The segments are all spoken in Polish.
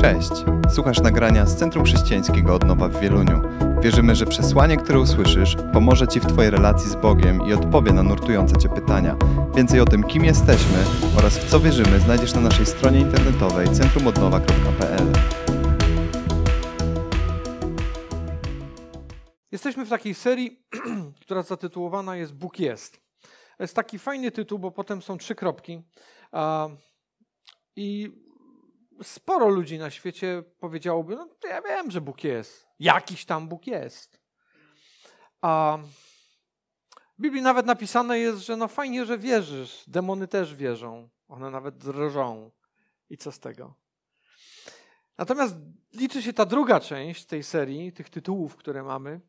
Cześć! Słuchasz nagrania z Centrum Chrześcijańskiego Odnowa w Wieluniu. Wierzymy, że przesłanie, które usłyszysz, pomoże Ci w Twojej relacji z Bogiem i odpowie na nurtujące Cię pytania. Więcej o tym, kim jesteśmy oraz w co wierzymy, znajdziesz na naszej stronie internetowej centrumodnowa.pl. Jesteśmy w takiej serii, która zatytułowana jest Bóg jest. Jest taki fajny tytuł, bo potem są trzy kropki. I sporo ludzi na świecie powiedziałoby, no to ja wiem, że Bóg jest. Jakiś tam Bóg jest. A w Biblii nawet napisane jest, że no fajnie, że wierzysz. Demony też wierzą. One nawet drżą. I co z tego? Natomiast liczy się ta druga część tej serii, tych tytułów, które mamy,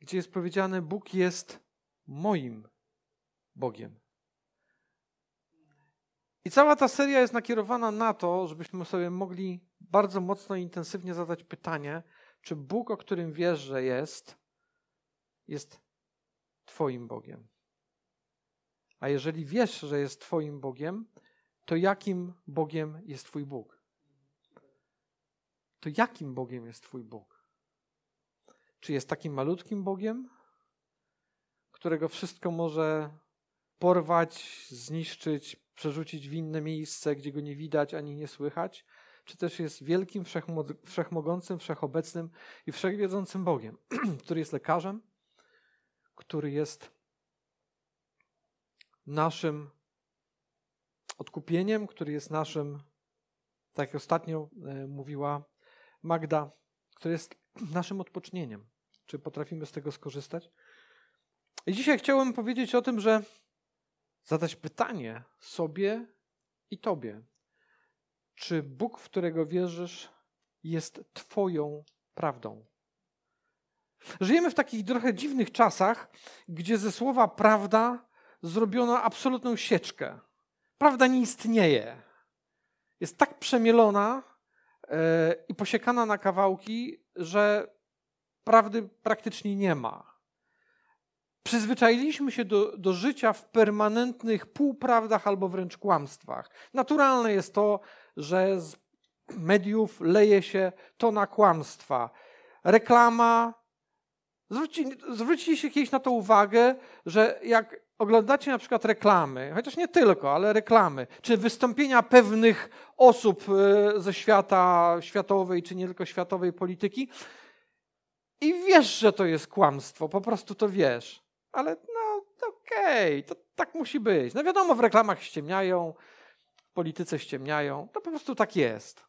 gdzie jest powiedziane: Bóg jest moim Bogiem. I cała ta seria jest nakierowana na to, żebyśmy sobie mogli bardzo mocno i intensywnie zadać pytanie, czy Bóg, o którym wiesz, że jest, jest Twoim Bogiem. A jeżeli wiesz, że jest Twoim Bogiem, to jakim Bogiem jest Twój Bóg? To jakim Bogiem jest Twój Bóg? Czy jest takim malutkim Bogiem, którego wszystko może porwać, zniszczyć, przerzucić w inne miejsce, gdzie go nie widać ani nie słychać? Czy też jest wielkim, wszechmogącym, wszechobecnym i wszechwiedzącym Bogiem, który jest lekarzem, który jest naszym odkupieniem, który jest naszym, tak jak ostatnio e, mówiła Magda, który jest naszym odpocznieniem. Czy potrafimy z tego skorzystać? I dzisiaj chciałem powiedzieć o tym, że zadać pytanie sobie i Tobie. Czy Bóg, w którego wierzysz, jest Twoją prawdą? Żyjemy w takich trochę dziwnych czasach, gdzie ze słowa prawda zrobiono absolutną sieczkę. Prawda nie istnieje. Jest tak przemielona yy, i posiekana na kawałki, że prawdy praktycznie nie ma. Przyzwyczailiśmy się do, do życia w permanentnych półprawdach albo wręcz kłamstwach. Naturalne jest to, że z mediów leje się tona kłamstwa. Reklama. Zwróci, zwróciliście kiedyś na to uwagę, że jak oglądacie na przykład reklamy, chociaż nie tylko, ale reklamy, czy wystąpienia pewnych osób e, ze świata światowej, czy nie tylko światowej polityki, i wiesz, że to jest kłamstwo, po prostu to wiesz ale no okej, okay, to tak musi być. No wiadomo, w reklamach ściemniają, w polityce ściemniają, to po prostu tak jest.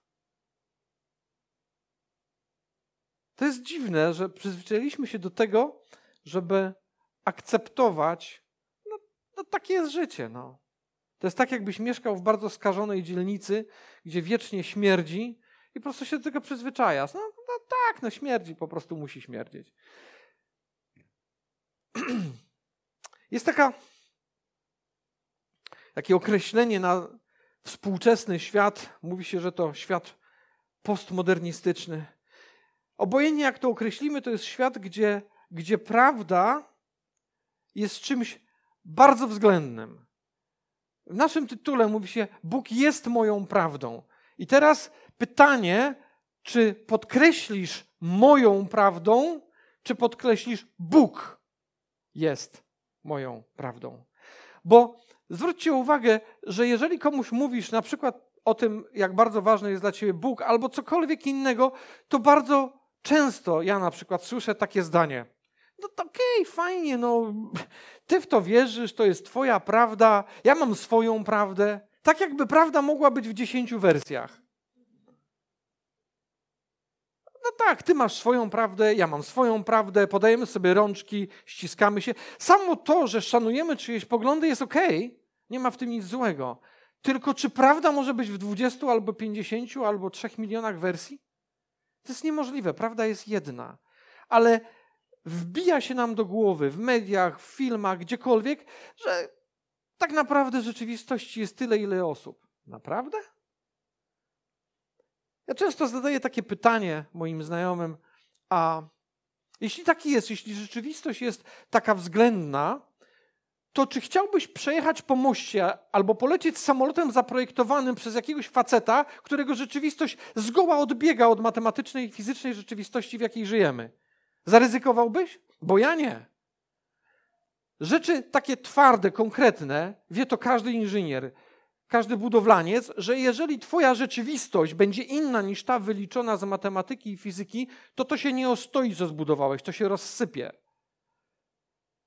To jest dziwne, że przyzwyczailiśmy się do tego, żeby akceptować, no, no takie jest życie, no. To jest tak, jakbyś mieszkał w bardzo skażonej dzielnicy, gdzie wiecznie śmierdzi i po prostu się do tego przyzwyczajasz. No, no tak, no śmierdzi, po prostu musi śmierdzieć. Jest taka, takie określenie na współczesny świat. Mówi się, że to świat postmodernistyczny. Obojętnie jak to określimy, to jest świat, gdzie, gdzie prawda jest czymś bardzo względnym. W naszym tytule mówi się: Bóg jest moją prawdą. I teraz pytanie, czy podkreślisz moją prawdą, czy podkreślisz Bóg jest moją prawdą. Bo zwróćcie uwagę, że jeżeli komuś mówisz na przykład o tym, jak bardzo ważny jest dla ciebie Bóg, albo cokolwiek innego, to bardzo często ja na przykład słyszę takie zdanie. No to okej, okay, fajnie, no ty w to wierzysz, to jest twoja prawda, ja mam swoją prawdę. Tak jakby prawda mogła być w dziesięciu wersjach. No tak, ty masz swoją prawdę, ja mam swoją prawdę, podajemy sobie rączki, ściskamy się. Samo to, że szanujemy czyjeś poglądy jest okej, okay. nie ma w tym nic złego. Tylko czy prawda może być w 20 albo 50 albo 3 milionach wersji? To jest niemożliwe, prawda jest jedna. Ale wbija się nam do głowy w mediach, w filmach, gdziekolwiek, że tak naprawdę rzeczywistości jest tyle, ile osób. Naprawdę? Ja często zadaję takie pytanie moim znajomym, a jeśli taki jest, jeśli rzeczywistość jest taka względna, to czy chciałbyś przejechać po moście albo polecieć samolotem zaprojektowanym przez jakiegoś faceta, którego rzeczywistość zgoła odbiega od matematycznej i fizycznej rzeczywistości, w jakiej żyjemy? Zaryzykowałbyś? Bo ja nie. Rzeczy takie twarde, konkretne, wie to każdy inżynier, każdy budowlaniec, że jeżeli twoja rzeczywistość będzie inna niż ta wyliczona z matematyki i fizyki, to to się nie ostoi, co zbudowałeś, to się rozsypie.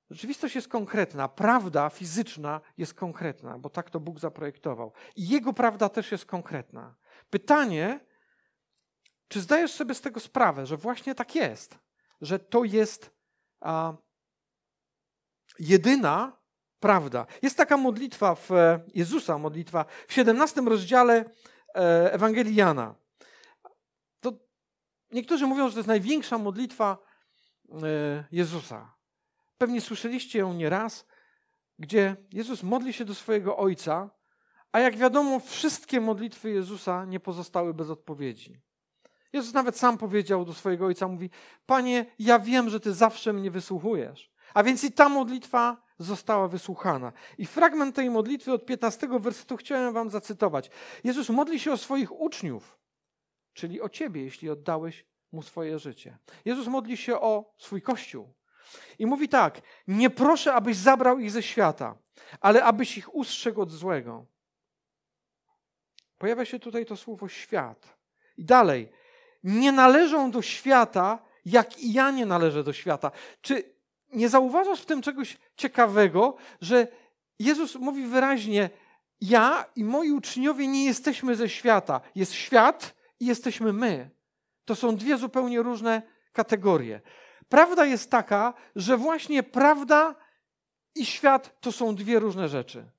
Rzeczywistość jest konkretna, prawda fizyczna jest konkretna, bo tak to Bóg zaprojektował. I Jego prawda też jest konkretna. Pytanie, czy zdajesz sobie z tego sprawę, że właśnie tak jest, że to jest a, jedyna prawda. Jest taka modlitwa w e, Jezusa, modlitwa w 17 rozdziale e, Ewangelii Jana. To niektórzy mówią, że to jest największa modlitwa e, Jezusa. Pewnie słyszeliście ją nieraz, gdzie Jezus modli się do swojego Ojca, a jak wiadomo, wszystkie modlitwy Jezusa nie pozostały bez odpowiedzi. Jezus nawet sam powiedział do swojego Ojca, mówi, Panie, ja wiem, że Ty zawsze mnie wysłuchujesz. A więc i ta modlitwa została wysłuchana. I fragment tej modlitwy od 15 wersetu chciałem wam zacytować. Jezus modli się o swoich uczniów, czyli o ciebie, jeśli oddałeś mu swoje życie. Jezus modli się o swój kościół. I mówi tak: Nie proszę, abyś zabrał ich ze świata, ale abyś ich ustrzegł od złego. Pojawia się tutaj to słowo świat. I dalej. Nie należą do świata, jak i ja nie należę do świata. Czy nie zauważasz w tym czegoś ciekawego, że Jezus mówi wyraźnie: Ja i moi uczniowie nie jesteśmy ze świata. Jest świat i jesteśmy my. To są dwie zupełnie różne kategorie. Prawda jest taka, że właśnie prawda i świat to są dwie różne rzeczy.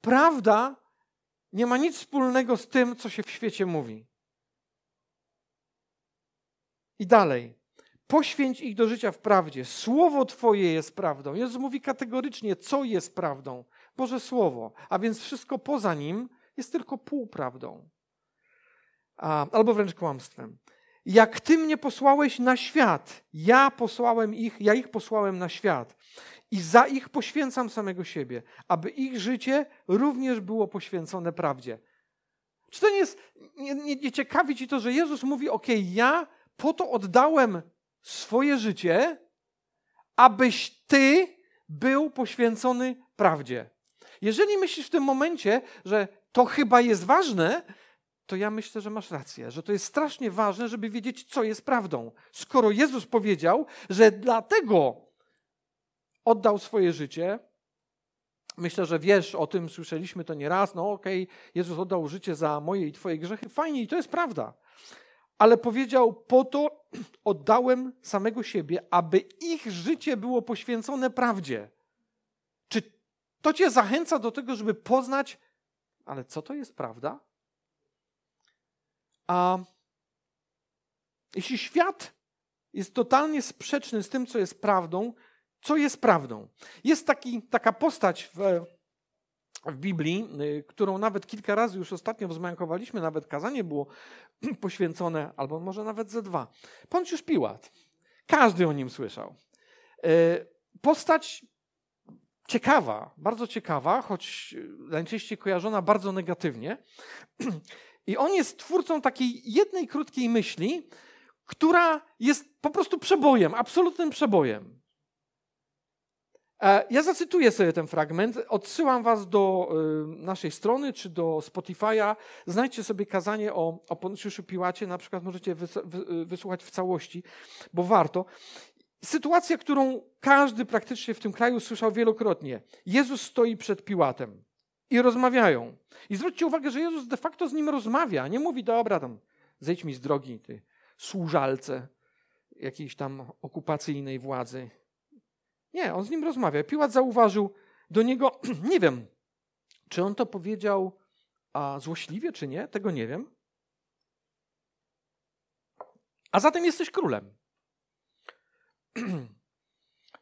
Prawda nie ma nic wspólnego z tym, co się w świecie mówi. I dalej. Poświęć ich do życia w prawdzie. Słowo Twoje jest prawdą. Jezus mówi kategorycznie, co jest prawdą. Boże Słowo. A więc wszystko poza nim jest tylko półprawdą. A, albo wręcz kłamstwem. Jak Ty mnie posłałeś na świat, ja posłałem ich, ja ich posłałem na świat. I za ich poświęcam samego siebie, aby ich życie również było poświęcone prawdzie. Czy to nie jest, nie, nie, nie ciekawi Ci to, że Jezus mówi, ok, ja po to oddałem swoje życie, abyś ty był poświęcony prawdzie. Jeżeli myślisz w tym momencie, że to chyba jest ważne, to ja myślę, że masz rację, że to jest strasznie ważne, żeby wiedzieć, co jest prawdą. Skoro Jezus powiedział, że dlatego oddał swoje życie, myślę, że wiesz o tym, słyszeliśmy to nieraz, no okej, okay, Jezus oddał życie za moje i twoje grzechy, fajnie i to jest prawda ale powiedział: Po to oddałem samego siebie, aby ich życie było poświęcone prawdzie. Czy to cię zachęca do tego, żeby poznać, ale co to jest prawda? A jeśli świat jest totalnie sprzeczny z tym, co jest prawdą, co jest prawdą? Jest taki, taka postać w w Biblii, y, którą nawet kilka razy już ostatnio wzmiankowaliśmy, nawet kazanie było poświęcone, albo może nawet ze dwa. Poncjusz Piłat. Każdy o nim słyszał. Y, postać ciekawa, bardzo ciekawa, choć najczęściej kojarzona bardzo negatywnie. I on jest twórcą takiej jednej krótkiej myśli, która jest po prostu przebojem, absolutnym przebojem. E, ja zacytuję sobie ten fragment, odsyłam was do y, naszej strony czy do Spotify'a. Znajdźcie sobie kazanie o, o Poncjuszu Piłacie, na przykład możecie wy, wysłuchać w całości, bo warto. Sytuacja, którą każdy praktycznie w tym kraju słyszał wielokrotnie. Jezus stoi przed Piłatem i rozmawiają. I zwróćcie uwagę, że Jezus de facto z nim rozmawia. Nie mówi, dobra, tam zejdź mi z drogi, ty służalce jakiejś tam okupacyjnej władzy nie, on z nim rozmawia. Piłat zauważył do niego, nie wiem, czy on to powiedział a, złośliwie, czy nie, tego nie wiem. A zatem jesteś królem.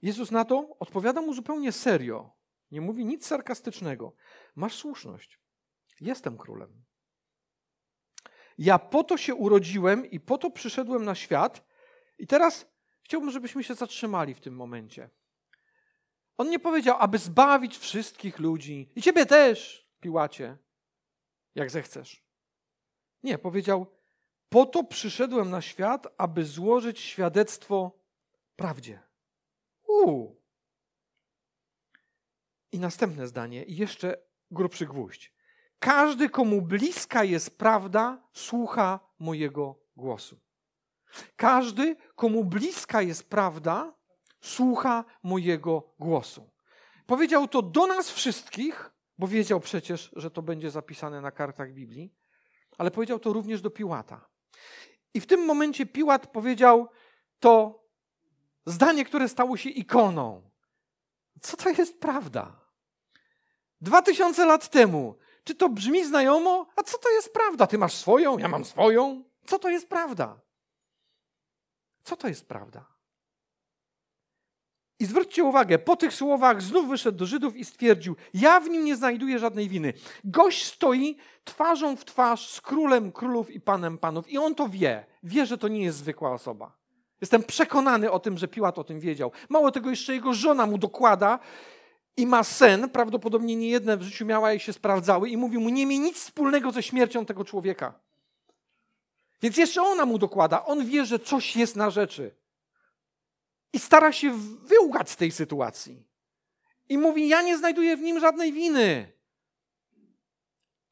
Jezus na to odpowiada mu zupełnie serio. Nie mówi nic sarkastycznego. Masz słuszność. Jestem królem. Ja po to się urodziłem i po to przyszedłem na świat. I teraz chciałbym, żebyśmy się zatrzymali w tym momencie. On nie powiedział, aby zbawić wszystkich ludzi. I ciebie też, Piłacie, jak zechcesz. Nie, powiedział, po to przyszedłem na świat, aby złożyć świadectwo prawdzie. Uuu. I następne zdanie, i jeszcze grubszy gwóźdź. Każdy, komu bliska jest prawda, słucha mojego głosu. Każdy, komu bliska jest prawda, słucha mojego głosu. Powiedział to do nas wszystkich, bo wiedział przecież, że to będzie zapisane na kartach Biblii, ale powiedział to również do Piłata. I w tym momencie Piłat powiedział to zdanie, które stało się ikoną. Co to jest prawda? Dwa tysiące lat temu. Czy to brzmi znajomo? A co to jest prawda? Ty masz swoją, ja mam swoją. Co to jest prawda? Co to jest prawda? I zwróćcie uwagę, po tych słowach znów wyszedł do Żydów i stwierdził: Ja w nim nie znajduję żadnej winy. Gość stoi twarzą w twarz z królem królów i panem panów, i on to wie. Wie, że to nie jest zwykła osoba. Jestem przekonany o tym, że Piłat o tym wiedział. Mało tego, jeszcze jego żona mu dokłada i ma sen, prawdopodobnie nie jedne w życiu miała i się sprawdzały, i mówi mu: Nie miej nic wspólnego ze śmiercią tego człowieka. Więc jeszcze ona mu dokłada. On wie, że coś jest na rzeczy. I stara się wyłgać z tej sytuacji. I mówi: Ja nie znajduję w nim żadnej winy.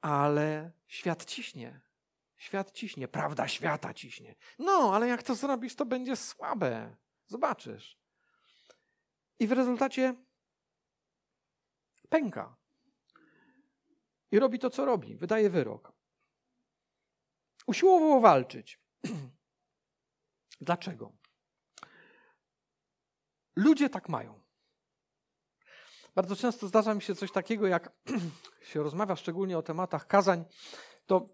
Ale świat ciśnie. Świat ciśnie, prawda świata ciśnie. No, ale jak to zrobisz, to będzie słabe. Zobaczysz. I w rezultacie pęka. I robi to, co robi. Wydaje wyrok. Usiłował walczyć. Dlaczego? Ludzie tak mają. Bardzo często zdarza mi się coś takiego, jak się rozmawia szczególnie o tematach kazań, to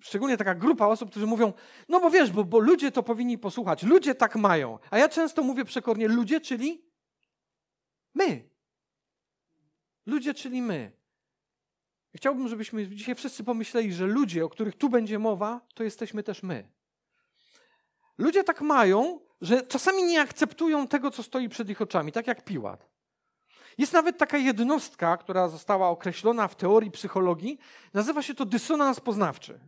szczególnie taka grupa osób, którzy mówią, no bo wiesz, bo, bo ludzie to powinni posłuchać, ludzie tak mają. A ja często mówię przekornie, ludzie, czyli my. Ludzie, czyli my. Chciałbym, żebyśmy dzisiaj wszyscy pomyśleli, że ludzie, o których tu będzie mowa, to jesteśmy też my. Ludzie tak mają, że czasami nie akceptują tego, co stoi przed ich oczami, tak jak Piłat. Jest nawet taka jednostka, która została określona w teorii psychologii, nazywa się to dysonans poznawczy.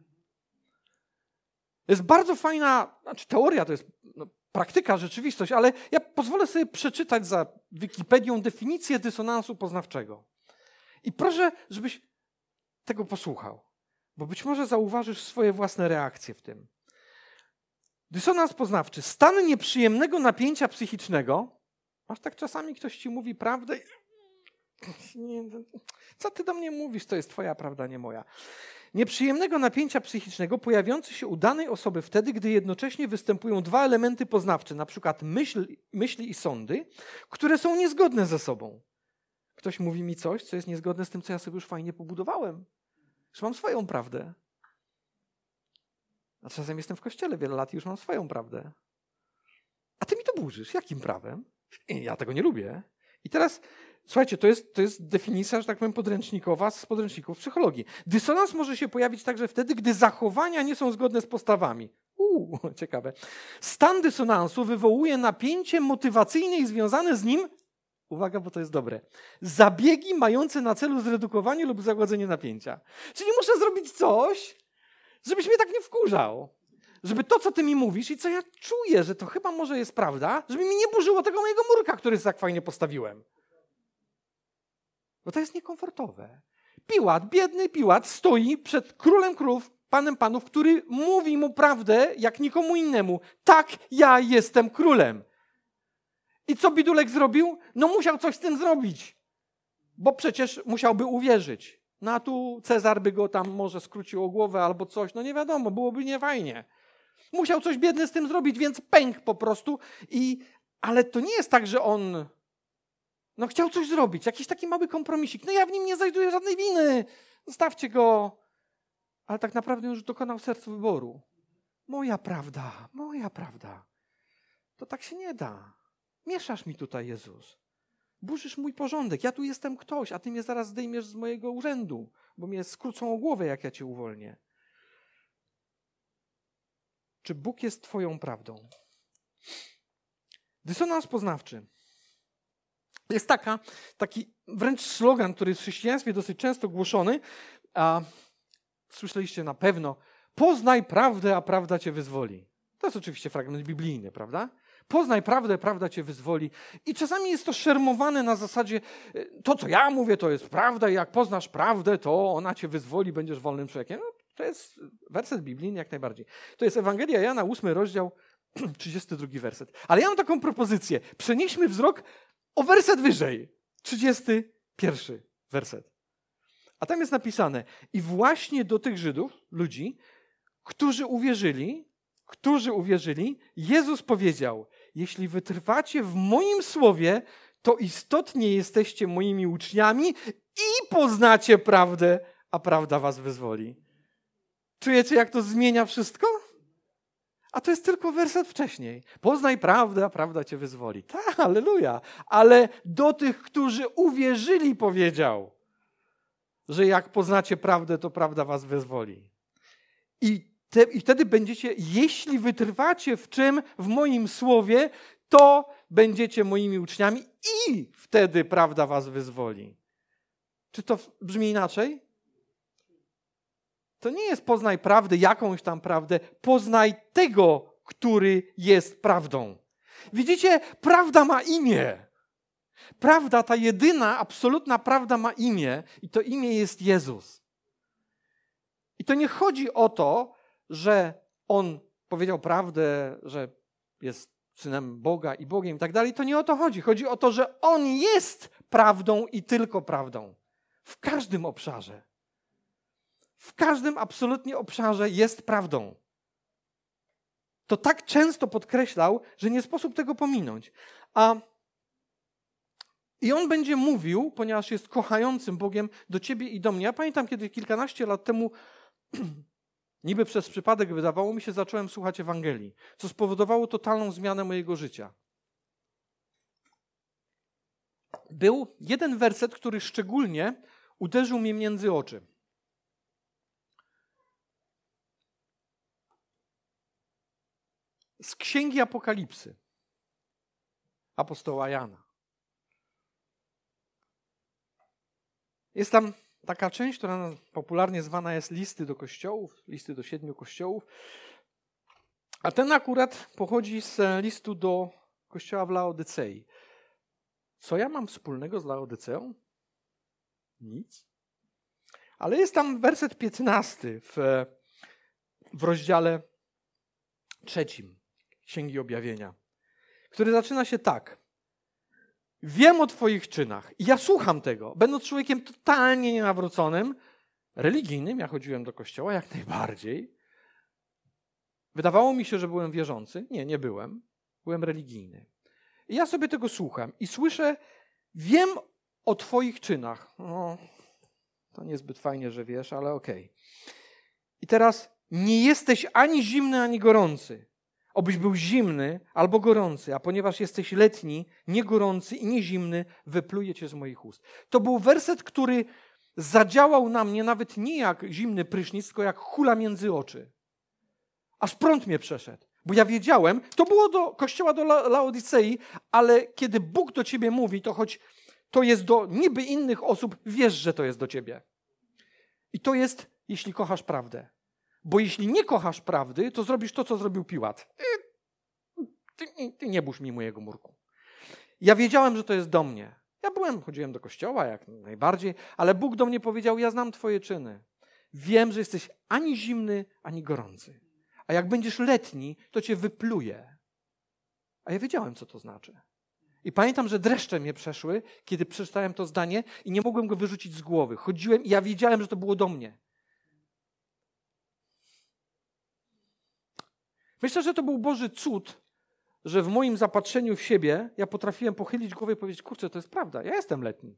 Jest bardzo fajna, znaczy teoria to jest no, praktyka, rzeczywistość, ale ja pozwolę sobie przeczytać za Wikipedią definicję dysonansu poznawczego. I proszę, żebyś tego posłuchał, bo być może zauważysz swoje własne reakcje w tym. Dysonans poznawczy. Stan nieprzyjemnego napięcia psychicznego. Masz tak czasami ktoś ci mówi prawdę i... Co ty do mnie mówisz? To jest twoja prawda, nie moja. Nieprzyjemnego napięcia psychicznego pojawiający się u danej osoby wtedy, gdy jednocześnie występują dwa elementy poznawcze, na przykład myśl, myśli i sądy, które są niezgodne ze sobą. Ktoś mówi mi coś, co jest niezgodne z tym, co ja sobie już fajnie pobudowałem. Już mam swoją prawdę. A czasem jestem w kościele wiele lat i już mam swoją prawdę. A ty mi to burzysz. Jakim prawem? Ja tego nie lubię. I teraz, słuchajcie, to jest, to jest definicja, że tak powiem, podręcznikowa z podręczników psychologii. Dysonans może się pojawić także wtedy, gdy zachowania nie są zgodne z postawami. Uuu, ciekawe. Stan dysonansu wywołuje napięcie motywacyjne i związane z nim, uwaga, bo to jest dobre, zabiegi mające na celu zredukowanie lub zagładzenie napięcia. Czyli muszę zrobić coś, żebyś mnie tak nie wkurzał. Żeby to, co ty mi mówisz i co ja czuję, że to chyba może jest prawda, żeby mi nie burzyło tego mojego murka, który tak fajnie postawiłem. Bo to jest niekomfortowe. Piłat, biedny Piłat stoi przed królem królów, panem panów, który mówi mu prawdę jak nikomu innemu. Tak, ja jestem królem. I co Bidulek zrobił? No musiał coś z tym zrobić. Bo przecież musiałby uwierzyć. No a tu Cezar by go tam może skrócił o głowę albo coś, no nie wiadomo, byłoby niefajnie. Musiał coś biedny z tym zrobić, więc pęk po prostu. I, ale to nie jest tak, że on no chciał coś zrobić, jakiś taki mały kompromisik. No ja w nim nie znajduję żadnej winy. Zostawcie go. Ale tak naprawdę już dokonał sercu wyboru. Moja prawda, moja prawda. To tak się nie da. Mieszasz mi tutaj, Jezus burzysz mój porządek. Ja tu jestem ktoś, a ty mnie zaraz zdejmiesz z mojego urzędu, bo mnie skrócą o głowę, jak ja cię uwolnię. Czy Bóg jest Twoją prawdą? Dysonans poznawczy. Jest taka, taki wręcz slogan, który w chrześcijaństwie dosyć często głoszony, a słyszeliście na pewno, poznaj prawdę, a prawda cię wyzwoli. To jest oczywiście fragment biblijny, prawda? Poznaj prawdę, prawda cię wyzwoli. I czasami jest to szermowane na zasadzie, e, to co ja mówię, to jest prawda i jak poznasz prawdę, to ona cię wyzwoli, będziesz wolnym człowiekiem. No, to jest werset biblijny jak najbardziej. To jest Ewangelia Jana, 8 rozdział, 32 werset. Ale ja mam taką propozycję. Przenieśmy wzrok o werset wyżej. 31 werset. A tam jest napisane, i właśnie do tych Żydów, ludzi, którzy uwierzyli, którzy uwierzyli, Jezus powiedział: Jeśli wytrwacie w moim słowie, to istotnie jesteście moimi uczniami i poznacie prawdę, a prawda was wyzwoli. Czujecie, jak to zmienia wszystko? A to jest tylko werset wcześniej. Poznaj prawdę, a prawda cię wyzwoli. Tak, aleluja. Ale do tych, którzy uwierzyli, powiedział, że jak poznacie prawdę, to prawda was wyzwoli. I, te, I wtedy będziecie, jeśli wytrwacie w czym? W moim słowie, to będziecie moimi uczniami i wtedy prawda was wyzwoli. Czy to brzmi inaczej? To nie jest poznaj prawdę, jakąś tam prawdę, poznaj tego, który jest prawdą. Widzicie, prawda ma imię. Prawda, ta jedyna, absolutna prawda ma imię i to imię jest Jezus. I to nie chodzi o to, że On powiedział prawdę, że jest synem Boga i Bogiem i tak dalej. To nie o to chodzi. Chodzi o to, że On jest prawdą i tylko prawdą. W każdym obszarze. W każdym absolutnie obszarze jest prawdą. To tak często podkreślał, że nie sposób tego pominąć. A i on będzie mówił, ponieważ jest kochającym Bogiem, do ciebie i do mnie. Ja pamiętam, kiedy kilkanaście lat temu, niby przez przypadek wydawało mi się, zacząłem słuchać Ewangelii, co spowodowało totalną zmianę mojego życia. Był jeden werset, który szczególnie uderzył mnie między oczy. Z Księgi Apokalipsy apostoła Jana. Jest tam taka część, która popularnie zwana jest listy do kościołów, listy do siedmiu kościołów. A ten akurat pochodzi z listu do kościoła w Laodycei. Co ja mam wspólnego z Laodyceą? Nic. Ale jest tam werset 15 w, w rozdziale trzecim Księgi Objawienia, który zaczyna się tak. Wiem o Twoich czynach. I ja słucham tego. Będąc człowiekiem totalnie nienawróconym, religijnym, ja chodziłem do kościoła jak najbardziej. Wydawało mi się, że byłem wierzący. Nie, nie byłem. Byłem religijny. I ja sobie tego słucham i słyszę, wiem o Twoich czynach. No, to niezbyt fajnie, że wiesz, ale okej. Okay. I teraz nie jesteś ani zimny, ani gorący. Obyś był zimny albo gorący, a ponieważ jesteś letni, nie gorący i nie zimny, wypluje cię z moich ust. To był werset, który zadziałał na mnie nawet nie jak zimny prysznic, tylko jak hula między oczy. Aż prąd mnie przeszedł. Bo ja wiedziałem, to było do kościoła do Laodicei, ale kiedy Bóg do ciebie mówi, to choć to jest do niby innych osób, wiesz, że to jest do ciebie. I to jest, jeśli kochasz prawdę. Bo jeśli nie kochasz prawdy, to zrobisz to, co zrobił Piłat. Ty, ty nie burz mi mojego murku. Ja wiedziałem, że to jest do mnie. Ja byłem, chodziłem do kościoła jak najbardziej, ale Bóg do mnie powiedział: Ja znam Twoje czyny. Wiem, że jesteś ani zimny, ani gorący. A jak będziesz letni, to cię wypluje. A ja wiedziałem, co to znaczy. I pamiętam, że dreszcze mnie przeszły, kiedy przeczytałem to zdanie i nie mogłem go wyrzucić z głowy. Chodziłem i ja wiedziałem, że to było do mnie. Myślę, że to był Boży cud, że w moim zapatrzeniu w siebie ja potrafiłem pochylić głowę i powiedzieć, kurczę, to jest prawda, ja jestem letni.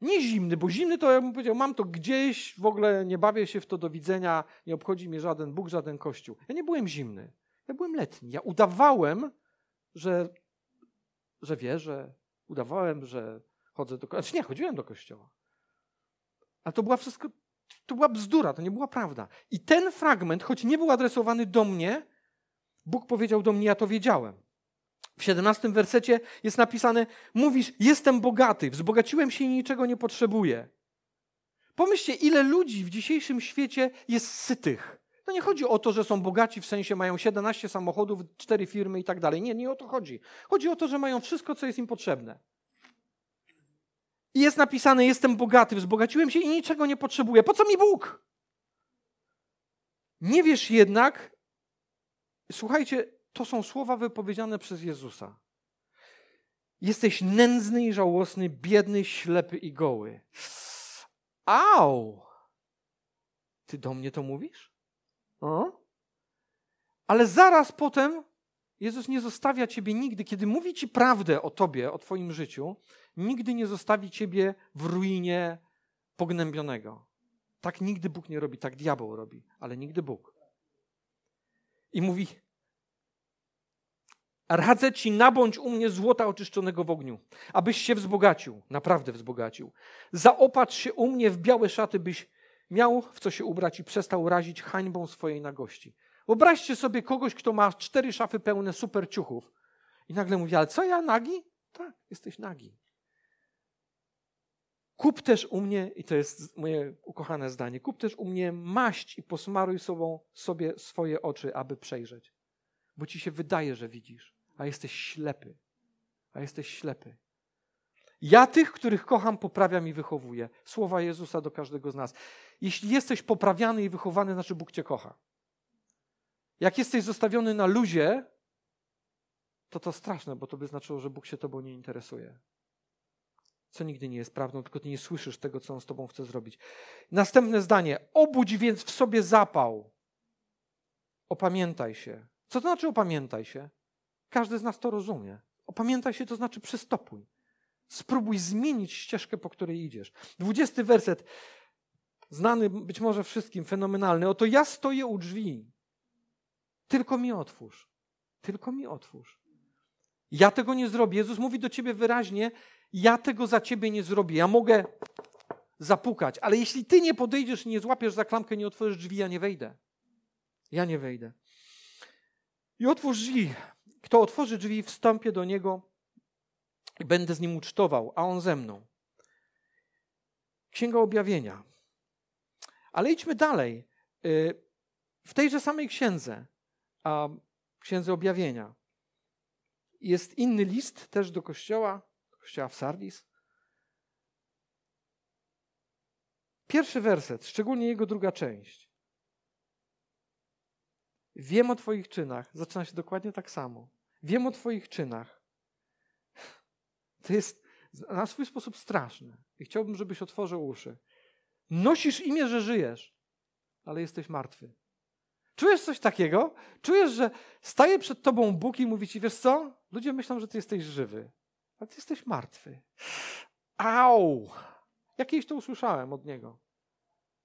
Nie zimny, bo zimny to ja bym powiedział, mam to gdzieś, w ogóle nie bawię się w to do widzenia, nie obchodzi mnie żaden Bóg, żaden Kościół. Ja nie byłem zimny, ja byłem letni. Ja udawałem, że, że wierzę, udawałem, że chodzę do kościoła. Znaczy nie, chodziłem do kościoła. Ale to była wszystko, to była bzdura, to nie była prawda. I ten fragment, choć nie był adresowany do mnie, Bóg powiedział do mnie, ja to wiedziałem. W 17 wersecie jest napisane: Mówisz, jestem bogaty, wzbogaciłem się i niczego nie potrzebuję. Pomyślcie, ile ludzi w dzisiejszym świecie jest sytych. No nie chodzi o to, że są bogaci, w sensie mają 17 samochodów, 4 firmy i tak dalej. Nie, nie o to chodzi. Chodzi o to, że mają wszystko, co jest im potrzebne. I jest napisane: Jestem bogaty, wzbogaciłem się i niczego nie potrzebuję. Po co mi Bóg? Nie wiesz jednak, słuchajcie, to są słowa wypowiedziane przez Jezusa. Jesteś nędzny i żałosny, biedny, ślepy i goły. Au! Ty do mnie to mówisz? O? Ale zaraz potem Jezus nie zostawia ciebie nigdy, kiedy mówi ci prawdę o tobie, o twoim życiu, nigdy nie zostawi ciebie w ruinie pognębionego. Tak nigdy Bóg nie robi, tak diabeł robi, ale nigdy Bóg. I mówi: Radzę ci, nabądź u mnie złota oczyszczonego w ogniu, abyś się wzbogacił, naprawdę wzbogacił. Zaopatrz się u mnie w białe szaty, byś miał w co się ubrać i przestał razić hańbą swojej nagości. Wyobraźcie sobie kogoś, kto ma cztery szafy pełne super ciuchów i nagle mówi, ale co ja nagi? Tak, jesteś nagi. Kup też u mnie, i to jest moje ukochane zdanie, kup też u mnie maść i posmaruj sobą, sobie swoje oczy, aby przejrzeć. Bo ci się wydaje, że widzisz, a jesteś ślepy. A jesteś ślepy. Ja tych, których kocham, poprawiam i wychowuję. Słowa Jezusa do każdego z nas. Jeśli jesteś poprawiany i wychowany, znaczy Bóg cię kocha. Jak jesteś zostawiony na luzie, to to straszne, bo to by znaczyło, że Bóg się tobą nie interesuje. Co nigdy nie jest prawdą, tylko ty nie słyszysz tego, co On z tobą chce zrobić. Następne zdanie. Obudź więc w sobie zapał. Opamiętaj się. Co to znaczy opamiętaj się? Każdy z nas to rozumie. Opamiętaj się to znaczy przystopuj. Spróbuj zmienić ścieżkę, po której idziesz. Dwudziesty werset, znany być może wszystkim, fenomenalny. Oto ja stoję u drzwi. Tylko mi otwórz. Tylko mi otwórz. Ja tego nie zrobię. Jezus mówi do ciebie wyraźnie: Ja tego za ciebie nie zrobię. Ja mogę zapukać, ale jeśli ty nie podejdziesz nie złapiesz za klamkę, nie otworzysz drzwi, ja nie wejdę. Ja nie wejdę. I otwórz drzwi. Kto otworzy drzwi, wstąpię do niego i będę z nim ucztował, a on ze mną. Księga Objawienia. Ale idźmy dalej. Y, w tejże samej księdze, a księdze Objawienia, jest inny list też do kościoła, kościoła w Sardis. Pierwszy werset, szczególnie jego druga część. Wiem o Twoich czynach. Zaczyna się dokładnie tak samo. Wiem o Twoich czynach. To jest na swój sposób straszne. I chciałbym, żebyś otworzył uszy. Nosisz imię, że żyjesz, ale jesteś martwy. Czujesz coś takiego? Czujesz, że staje przed tobą Bóg i mówi ci, wiesz co? Ludzie myślą, że ty jesteś żywy, a ty jesteś martwy. Au! Jakieś to usłyszałem od niego.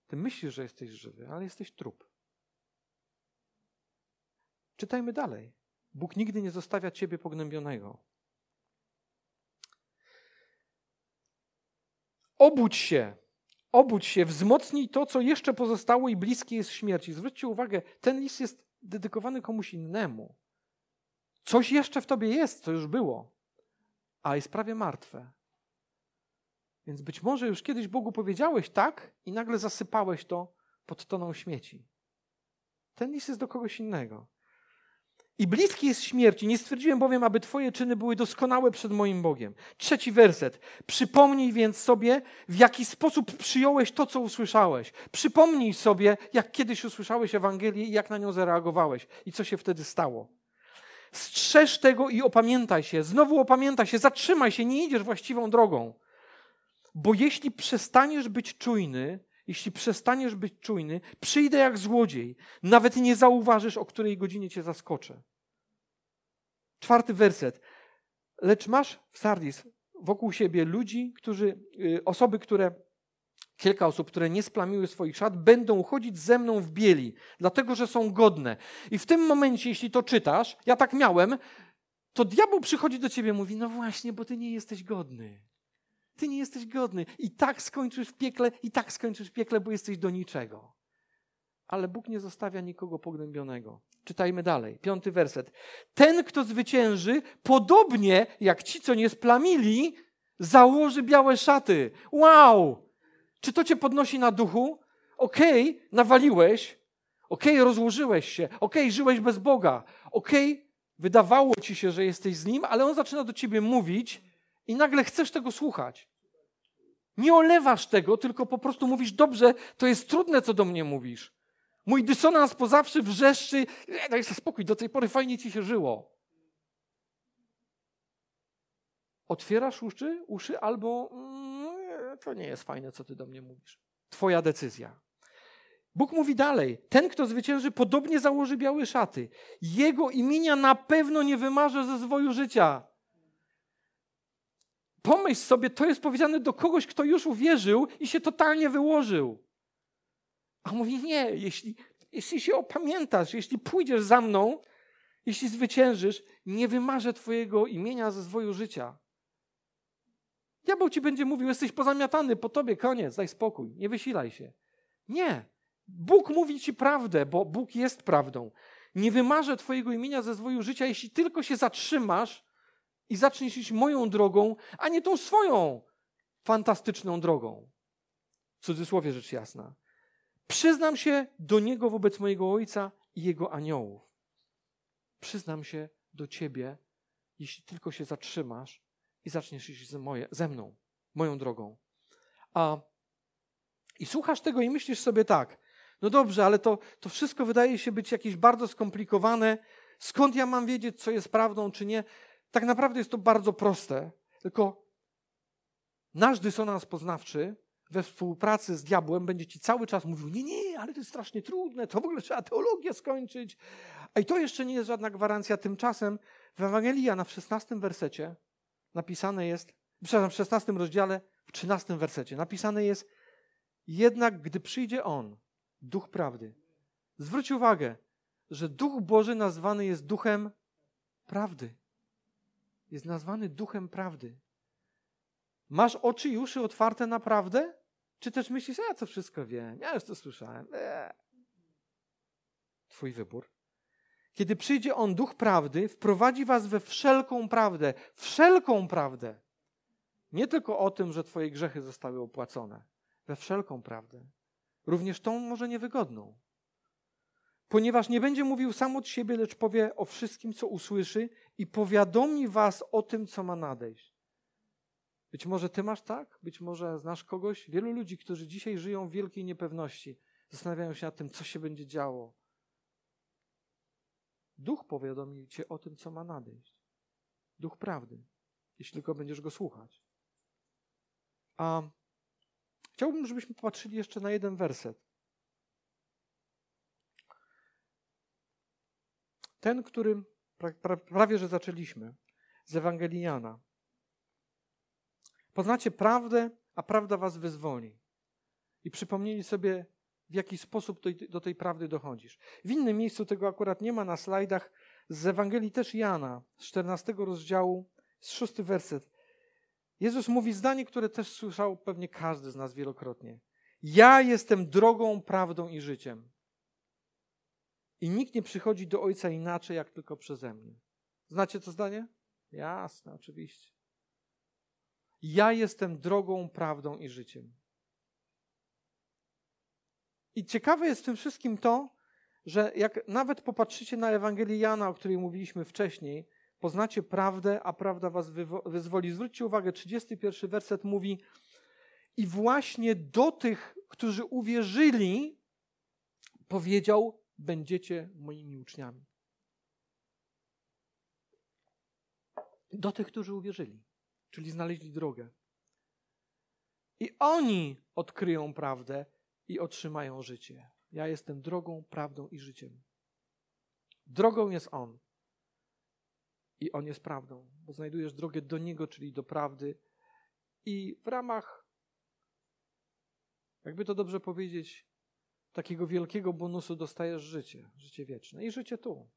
Ty myślisz, że jesteś żywy, ale jesteś trup. Czytajmy dalej. Bóg nigdy nie zostawia ciebie pognębionego. Obudź się, obudź się, wzmocnij to, co jeszcze pozostało i bliskie jest śmierci. Zwróćcie uwagę, ten list jest dedykowany komuś innemu. Coś jeszcze w tobie jest, co już było, a jest prawie martwe. Więc być może już kiedyś Bogu powiedziałeś tak i nagle zasypałeś to pod toną śmieci. Ten list jest do kogoś innego. I bliski jest śmierci. Nie stwierdziłem bowiem, aby Twoje czyny były doskonałe przed moim Bogiem. Trzeci werset. Przypomnij więc sobie, w jaki sposób przyjąłeś to, co usłyszałeś. Przypomnij sobie, jak kiedyś usłyszałeś Ewangelię i jak na nią zareagowałeś i co się wtedy stało. Strzeż tego i opamiętaj się. Znowu opamiętaj się, zatrzymaj się, nie idziesz właściwą drogą. Bo jeśli przestaniesz być czujny, jeśli przestaniesz być czujny, przyjdę jak złodziej. Nawet nie zauważysz, o której godzinie cię zaskoczę. Czwarty werset. Lecz masz w Sardis wokół siebie ludzi, którzy, y, osoby, które, kilka osób, które nie splamiły swoich szat, będą chodzić ze mną w bieli, dlatego że są godne. I w tym momencie, jeśli to czytasz, ja tak miałem, to diabeł przychodzi do ciebie i mówi: No właśnie, bo ty nie jesteś godny. Ty nie jesteś godny. I tak skończysz w piekle, i tak skończysz w piekle, bo jesteś do niczego. Ale Bóg nie zostawia nikogo pognębionego. Czytajmy dalej, piąty werset. Ten, kto zwycięży, podobnie jak ci, co nie splamili, założy białe szaty. Wow! Czy to cię podnosi na duchu? Okej, okay, nawaliłeś, okej, okay, rozłożyłeś się, okej, okay, żyłeś bez Boga, okej, wydawało ci się, że jesteś z Nim, ale On zaczyna do ciebie mówić i nagle chcesz tego słuchać. Nie olewasz tego, tylko po prostu mówisz, dobrze, to jest trudne, co do mnie mówisz. Mój dysonans pozawszy wrzeszczy, daj sobie spokój, do tej pory fajnie ci się żyło. Otwierasz uszy, uszy albo mm, to nie jest fajne, co ty do mnie mówisz. Twoja decyzja. Bóg mówi dalej: Ten, kto zwycięży, podobnie założy białe szaty. Jego imienia na pewno nie wymarzę ze zwoju życia. Pomyśl sobie, to jest powiedziane do kogoś, kto już uwierzył i się totalnie wyłożył. A mówi: Nie, jeśli, jeśli się opamiętasz, jeśli pójdziesz za mną, jeśli zwyciężysz, nie wymarzę Twojego imienia ze zwoju życia. Diabeł ci będzie mówił: Jesteś pozamiatany, po tobie koniec, daj spokój, nie wysilaj się. Nie. Bóg mówi ci prawdę, bo Bóg jest prawdą. Nie wymarzę Twojego imienia ze zwoju życia, jeśli tylko się zatrzymasz i zaczniesz iść moją drogą, a nie tą swoją fantastyczną drogą. W cudzysłowie rzecz jasna. Przyznam się do Niego wobec mojego Ojca i Jego aniołów. Przyznam się do Ciebie, jeśli tylko się zatrzymasz i zaczniesz iść ze, moje, ze mną, moją drogą. A, I słuchasz tego i myślisz sobie tak, no dobrze, ale to, to wszystko wydaje się być jakieś bardzo skomplikowane. Skąd ja mam wiedzieć, co jest prawdą, czy nie? Tak naprawdę jest to bardzo proste, tylko nasz dysonans poznawczy we współpracy z diabłem będzie ci cały czas mówił: Nie, nie, ale to jest strasznie trudne, to w ogóle trzeba teologię skończyć. A i to jeszcze nie jest żadna gwarancja. Tymczasem w Ewangelii Jana w 16 wersecie napisane jest, przepraszam, w 16 rozdziale, w 13 wersecie napisane jest: Jednak gdy przyjdzie On, duch prawdy. Zwróć uwagę, że duch Boży nazwany jest duchem prawdy. Jest nazwany duchem prawdy. Masz oczy i uszy otwarte na prawdę? Czy też myślisz, ja to wszystko wiem, ja już to słyszałem. Eee. Twój wybór. Kiedy przyjdzie On, Duch Prawdy, wprowadzi was we wszelką prawdę. Wszelką prawdę. Nie tylko o tym, że Twoje grzechy zostały opłacone. We wszelką prawdę. Również tą może niewygodną. Ponieważ nie będzie mówił sam od siebie, lecz powie o wszystkim, co usłyszy i powiadomi was o tym, co ma nadejść. Być może ty masz tak, być może znasz kogoś, wielu ludzi, którzy dzisiaj żyją w wielkiej niepewności, zastanawiają się nad tym, co się będzie działo. Duch powiadomi cię o tym, co ma nadejść. Duch prawdy, jeśli tylko będziesz go słuchać. A chciałbym, żebyśmy popatrzyli jeszcze na jeden werset. Ten, którym prawie że zaczęliśmy, z Ewangelii Jana. Poznacie prawdę, a prawda was wyzwoli. I przypomnieli sobie, w jaki sposób do tej prawdy dochodzisz. W innym miejscu tego akurat nie ma na slajdach, z Ewangelii też Jana, z 14 rozdziału, z 6 werset. Jezus mówi zdanie, które też słyszał pewnie każdy z nas wielokrotnie. Ja jestem drogą, prawdą i życiem. I nikt nie przychodzi do Ojca inaczej, jak tylko przeze mnie. Znacie to zdanie? Jasne, oczywiście. Ja jestem drogą, prawdą i życiem. I ciekawe jest w tym wszystkim to, że jak nawet popatrzycie na Ewangelię Jana, o której mówiliśmy wcześniej, poznacie prawdę, a prawda was wyzwoli. Zwróćcie uwagę, 31 werset mówi i właśnie do tych, którzy uwierzyli, powiedział, będziecie moimi uczniami. Do tych, którzy uwierzyli, czyli znaleźli drogę. I oni odkryją prawdę i otrzymają życie. Ja jestem drogą, prawdą i życiem. Drogą jest On. I On jest prawdą, bo znajdujesz drogę do Niego, czyli do prawdy. I w ramach, jakby to dobrze powiedzieć, takiego wielkiego bonusu dostajesz życie, życie wieczne i życie tu.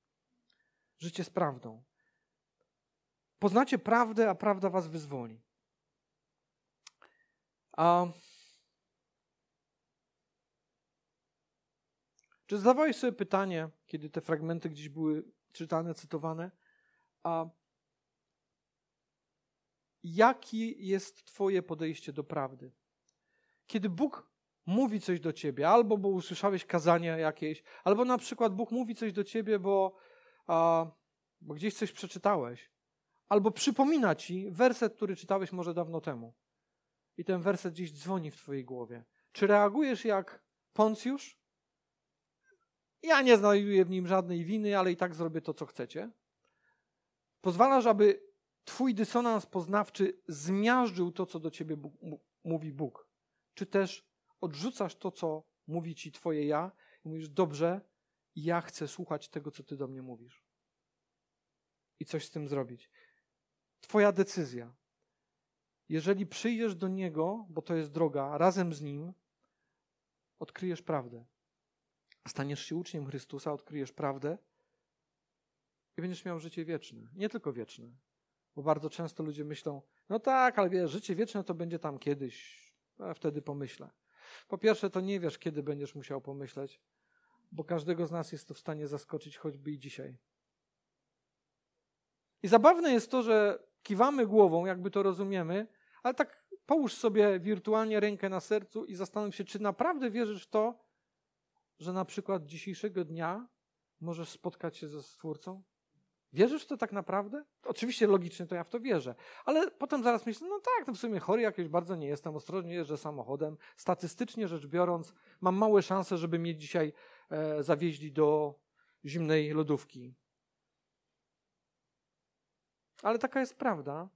Życie z prawdą. Poznacie prawdę, a prawda was wyzwoli. A Czy zadawałeś sobie pytanie, kiedy te fragmenty gdzieś były czytane, cytowane, a jakie jest Twoje podejście do prawdy? Kiedy Bóg mówi coś do ciebie, albo bo usłyszałeś kazanie jakieś, albo na przykład Bóg mówi coś do ciebie, bo, a, bo gdzieś coś przeczytałeś, albo przypomina ci werset, który czytałeś może dawno temu. I ten werset gdzieś dzwoni w twojej głowie. Czy reagujesz jak Poncjusz? Ja nie znajduję w nim żadnej winy, ale i tak zrobię to, co chcecie. Pozwalasz, aby twój dysonans poznawczy zmiażdżył to, co do ciebie Bóg, mówi Bóg. Czy też odrzucasz to, co mówi ci twoje ja i mówisz, dobrze, ja chcę słuchać tego, co ty do mnie mówisz. I coś z tym zrobić. Twoja decyzja. Jeżeli przyjdziesz do Niego, bo to jest droga, razem z Nim, odkryjesz prawdę. Staniesz się uczniem Chrystusa, odkryjesz prawdę i będziesz miał życie wieczne. Nie tylko wieczne. Bo bardzo często ludzie myślą, no tak, ale wiesz, życie wieczne to będzie tam kiedyś, a wtedy pomyślę. Po pierwsze, to nie wiesz, kiedy będziesz musiał pomyśleć, bo każdego z nas jest to w stanie zaskoczyć choćby i dzisiaj. I zabawne jest to, że kiwamy głową, jakby to rozumiemy, ale tak połóż sobie wirtualnie rękę na sercu i zastanów się, czy naprawdę wierzysz w to, że na przykład dzisiejszego dnia możesz spotkać się ze Stwórcą? Wierzysz w to tak naprawdę? Oczywiście logicznie to ja w to wierzę, ale potem zaraz myślę, no tak, to w sumie chory jakiś bardzo nie jestem, ostrożnie jeżdżę samochodem. Statystycznie rzecz biorąc, mam małe szanse, żeby mnie dzisiaj e, zawieźli do zimnej lodówki. Ale taka jest prawda,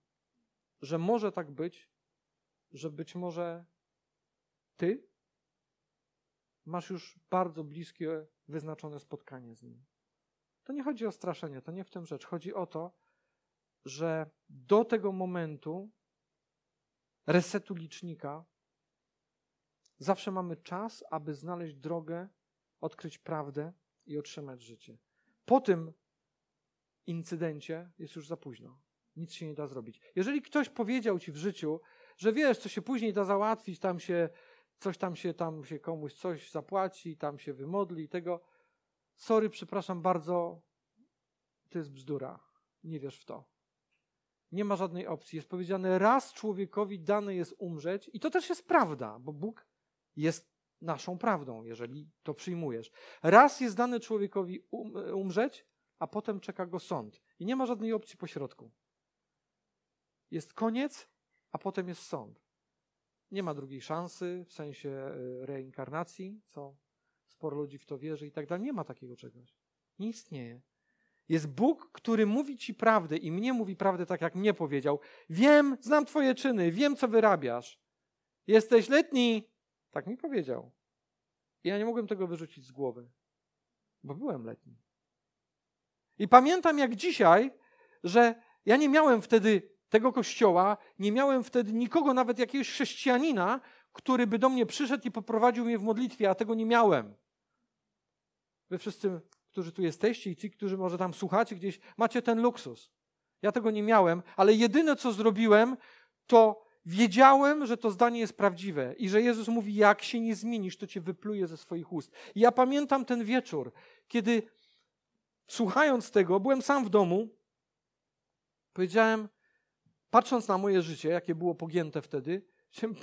że może tak być, że być może ty masz już bardzo bliskie, wyznaczone spotkanie z nim. To nie chodzi o straszenie, to nie w tym rzecz. Chodzi o to, że do tego momentu resetu licznika zawsze mamy czas, aby znaleźć drogę, odkryć prawdę i otrzymać życie. Po tym incydencie jest już za późno. Nic się nie da zrobić. Jeżeli ktoś powiedział ci w życiu, że wiesz, co się później da załatwić, tam się coś tam się, tam się komuś coś zapłaci, tam się wymodli i tego, sorry, przepraszam bardzo, to jest bzdura. Nie wiesz w to. Nie ma żadnej opcji. Jest powiedziane, raz człowiekowi dane jest umrzeć, i to też jest prawda, bo Bóg jest naszą prawdą, jeżeli to przyjmujesz. Raz jest dane człowiekowi um, umrzeć, a potem czeka go sąd. I nie ma żadnej opcji pośrodku. Jest koniec, a potem jest sąd. Nie ma drugiej szansy w sensie e, reinkarnacji, co sporo ludzi w to wierzy i tak dalej. Nie ma takiego czegoś. Nie istnieje. Jest Bóg, który mówi ci prawdę i mnie mówi prawdę tak, jak mnie powiedział. Wiem, znam twoje czyny, wiem, co wyrabiasz. Jesteś letni. Tak mi powiedział. I ja nie mogłem tego wyrzucić z głowy, bo byłem letni. I pamiętam jak dzisiaj, że ja nie miałem wtedy tego kościoła, nie miałem wtedy nikogo, nawet jakiegoś chrześcijanina, który by do mnie przyszedł i poprowadził mnie w modlitwie, a tego nie miałem. Wy wszyscy, którzy tu jesteście i ci, którzy może tam słuchacie gdzieś, macie ten luksus. Ja tego nie miałem, ale jedyne co zrobiłem, to wiedziałem, że to zdanie jest prawdziwe i że Jezus mówi: Jak się nie zmienisz, to cię wypluje ze swoich ust. I ja pamiętam ten wieczór, kiedy słuchając tego, byłem sam w domu, powiedziałem, patrząc na moje życie, jakie było pogięte wtedy,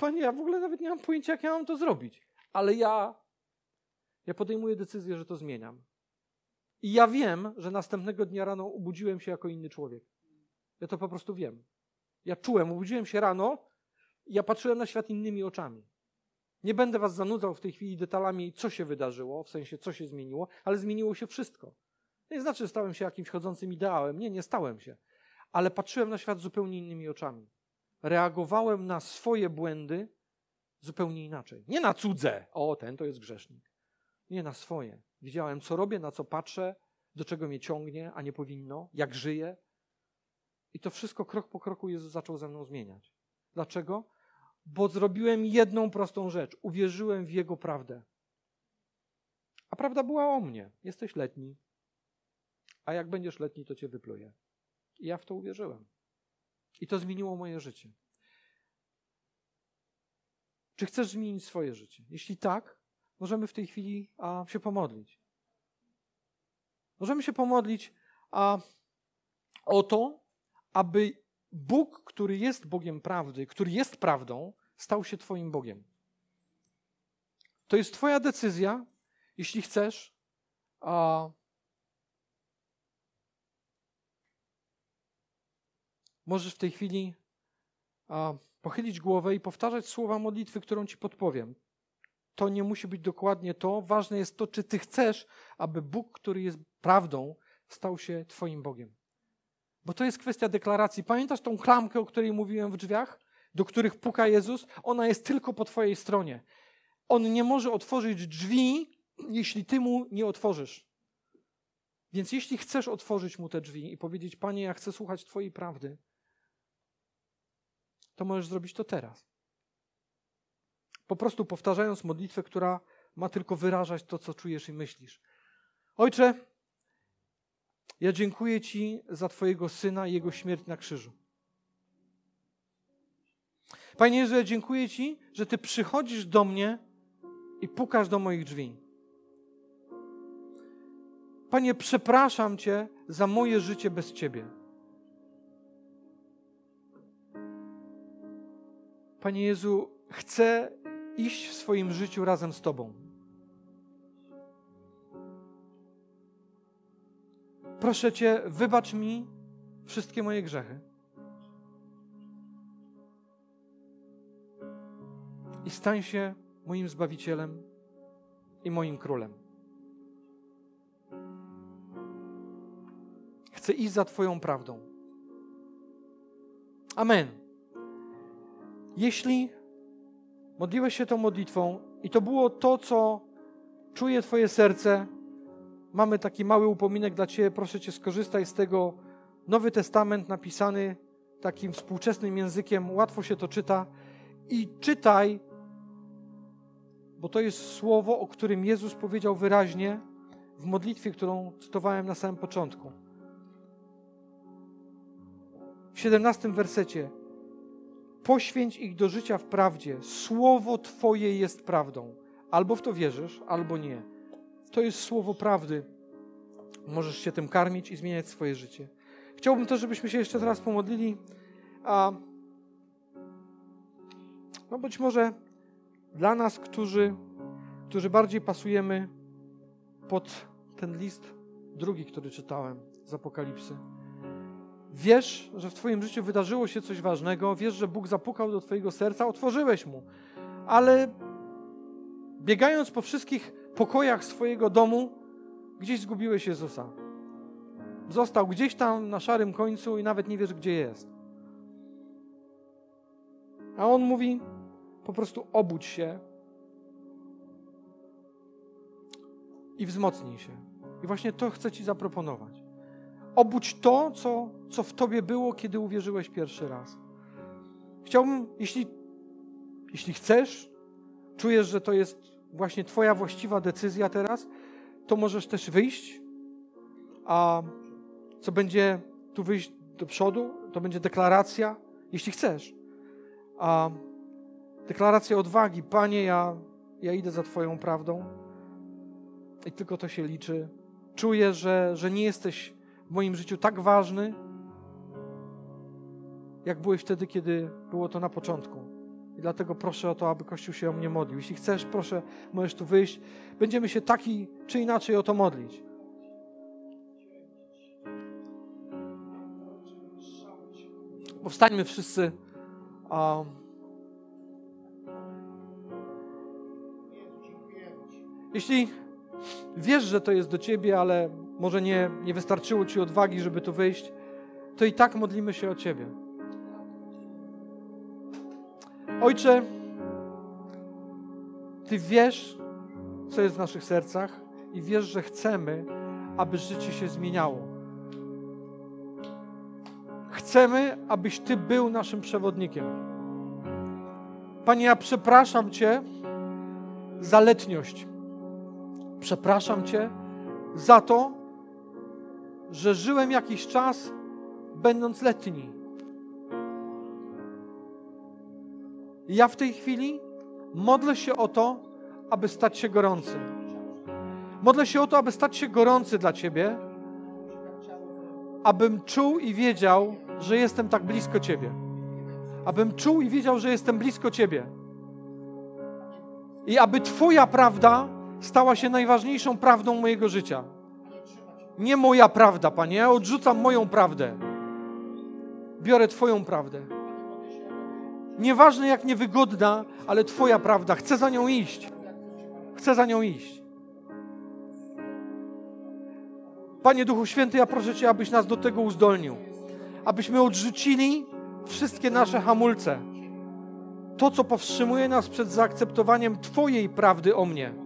Panie, ja w ogóle nawet nie mam pojęcia, jak ja mam to zrobić. Ale ja, ja podejmuję decyzję, że to zmieniam. I ja wiem, że następnego dnia rano obudziłem się jako inny człowiek. Ja to po prostu wiem. Ja czułem, obudziłem się rano i ja patrzyłem na świat innymi oczami. Nie będę was zanudzał w tej chwili detalami, co się wydarzyło, w sensie co się zmieniło, ale zmieniło się wszystko. Nie znaczy, że stałem się jakimś chodzącym ideałem. Nie, nie stałem się. Ale patrzyłem na świat zupełnie innymi oczami. Reagowałem na swoje błędy zupełnie inaczej. Nie na cudze. O, ten to jest grzesznik. Nie na swoje. Widziałem, co robię, na co patrzę, do czego mnie ciągnie, a nie powinno, jak żyję. I to wszystko krok po kroku Jezus zaczął ze mną zmieniać. Dlaczego? Bo zrobiłem jedną prostą rzecz. Uwierzyłem w Jego prawdę. A prawda była o mnie. Jesteś letni, a jak będziesz letni, to cię wypluje. I ja w to uwierzyłem. I to zmieniło moje życie. Czy chcesz zmienić swoje życie? Jeśli tak, możemy w tej chwili a, się pomodlić. Możemy się pomodlić a, o to, aby Bóg, który jest Bogiem prawdy, który jest prawdą, stał się Twoim Bogiem. To jest Twoja decyzja, jeśli chcesz. A, możesz w tej chwili a, pochylić głowę i powtarzać słowa modlitwy, którą Ci podpowiem. To nie musi być dokładnie to. Ważne jest to, czy Ty chcesz, aby Bóg, który jest prawdą, stał się Twoim Bogiem. Bo to jest kwestia deklaracji. Pamiętasz tą klamkę, o której mówiłem w drzwiach, do których puka Jezus? Ona jest tylko po Twojej stronie. On nie może otworzyć drzwi, jeśli Ty mu nie otworzysz. Więc jeśli chcesz otworzyć mu te drzwi i powiedzieć, Panie, ja chcę słuchać Twojej prawdy, to możesz zrobić to teraz. Po prostu powtarzając modlitwę, która ma tylko wyrażać to, co czujesz i myślisz. Ojcze, ja dziękuję Ci za Twojego syna i jego śmierć na krzyżu. Panie Jezu, ja dziękuję Ci, że Ty przychodzisz do mnie i pukasz do moich drzwi. Panie, przepraszam Cię za moje życie bez Ciebie. Panie Jezu, chcę iść w swoim życiu razem z Tobą. Proszę Cię, wybacz mi wszystkie moje grzechy. I stań się moim Zbawicielem i moim Królem. Chcę iść za Twoją prawdą. Amen. Jeśli modliłeś się tą modlitwą i to było to, co czuje Twoje serce, mamy taki mały upominek dla Ciebie. Proszę Cię, skorzystaj z tego. Nowy Testament napisany takim współczesnym językiem, łatwo się to czyta. I czytaj, bo to jest słowo, o którym Jezus powiedział wyraźnie w modlitwie, którą cytowałem na samym początku. W 17 wersecie poświęć ich do życia w prawdzie. Słowo Twoje jest prawdą. Albo w to wierzysz, albo nie. To jest słowo prawdy. Możesz się tym karmić i zmieniać swoje życie. Chciałbym też, żebyśmy się jeszcze teraz pomodlili. A no być może dla nas, którzy, którzy bardziej pasujemy pod ten list drugi, który czytałem z Apokalipsy. Wiesz, że w Twoim życiu wydarzyło się coś ważnego, wiesz, że Bóg zapukał do Twojego serca, otworzyłeś mu, ale biegając po wszystkich pokojach swojego domu, gdzieś zgubiłeś Jezusa. Został gdzieś tam na szarym końcu i nawet nie wiesz, gdzie jest. A on mówi: po prostu obudź się i wzmocnij się. I właśnie to chcę Ci zaproponować. Obudź to, co, co w Tobie było, kiedy uwierzyłeś pierwszy raz. Chciałbym, jeśli, jeśli chcesz, czujesz, że to jest właśnie Twoja właściwa decyzja teraz, to możesz też wyjść. A co będzie tu wyjść do przodu, to będzie deklaracja, jeśli chcesz. A deklaracja odwagi. Panie, ja, ja idę za Twoją prawdą i tylko to się liczy. Czuję, że, że nie jesteś w moim życiu tak ważny, jak byłeś wtedy, kiedy było to na początku. I dlatego proszę o to, aby Kościół się o mnie modlił. Jeśli chcesz, proszę, możesz tu wyjść. Będziemy się taki czy inaczej o to modlić. Powstańmy wszyscy. Jeśli wiesz, że to jest do ciebie, ale może nie, nie wystarczyło ci odwagi, żeby tu wyjść, to i tak modlimy się o ciebie. Ojcze, Ty wiesz, co jest w naszych sercach i wiesz, że chcemy, aby życie się zmieniało. Chcemy, abyś Ty był naszym przewodnikiem. Panie, ja przepraszam Cię za letniość. Przepraszam Cię za to, że żyłem jakiś czas będąc letni. Ja w tej chwili modlę się o to, aby stać się gorący. Modlę się o to, aby stać się gorący dla Ciebie, abym czuł i wiedział, że jestem tak blisko Ciebie. Abym czuł i wiedział, że jestem blisko Ciebie. I aby Twoja prawda stała się najważniejszą prawdą mojego życia. Nie moja prawda, Panie, ja odrzucam moją prawdę. Biorę Twoją prawdę. Nieważne jak niewygodna, ale Twoja prawda. Chcę za nią iść. Chcę za nią iść. Panie Duchu Święty, ja proszę Cię, abyś nas do tego uzdolnił. Abyśmy odrzucili wszystkie nasze hamulce. To, co powstrzymuje nas przed zaakceptowaniem Twojej prawdy o mnie.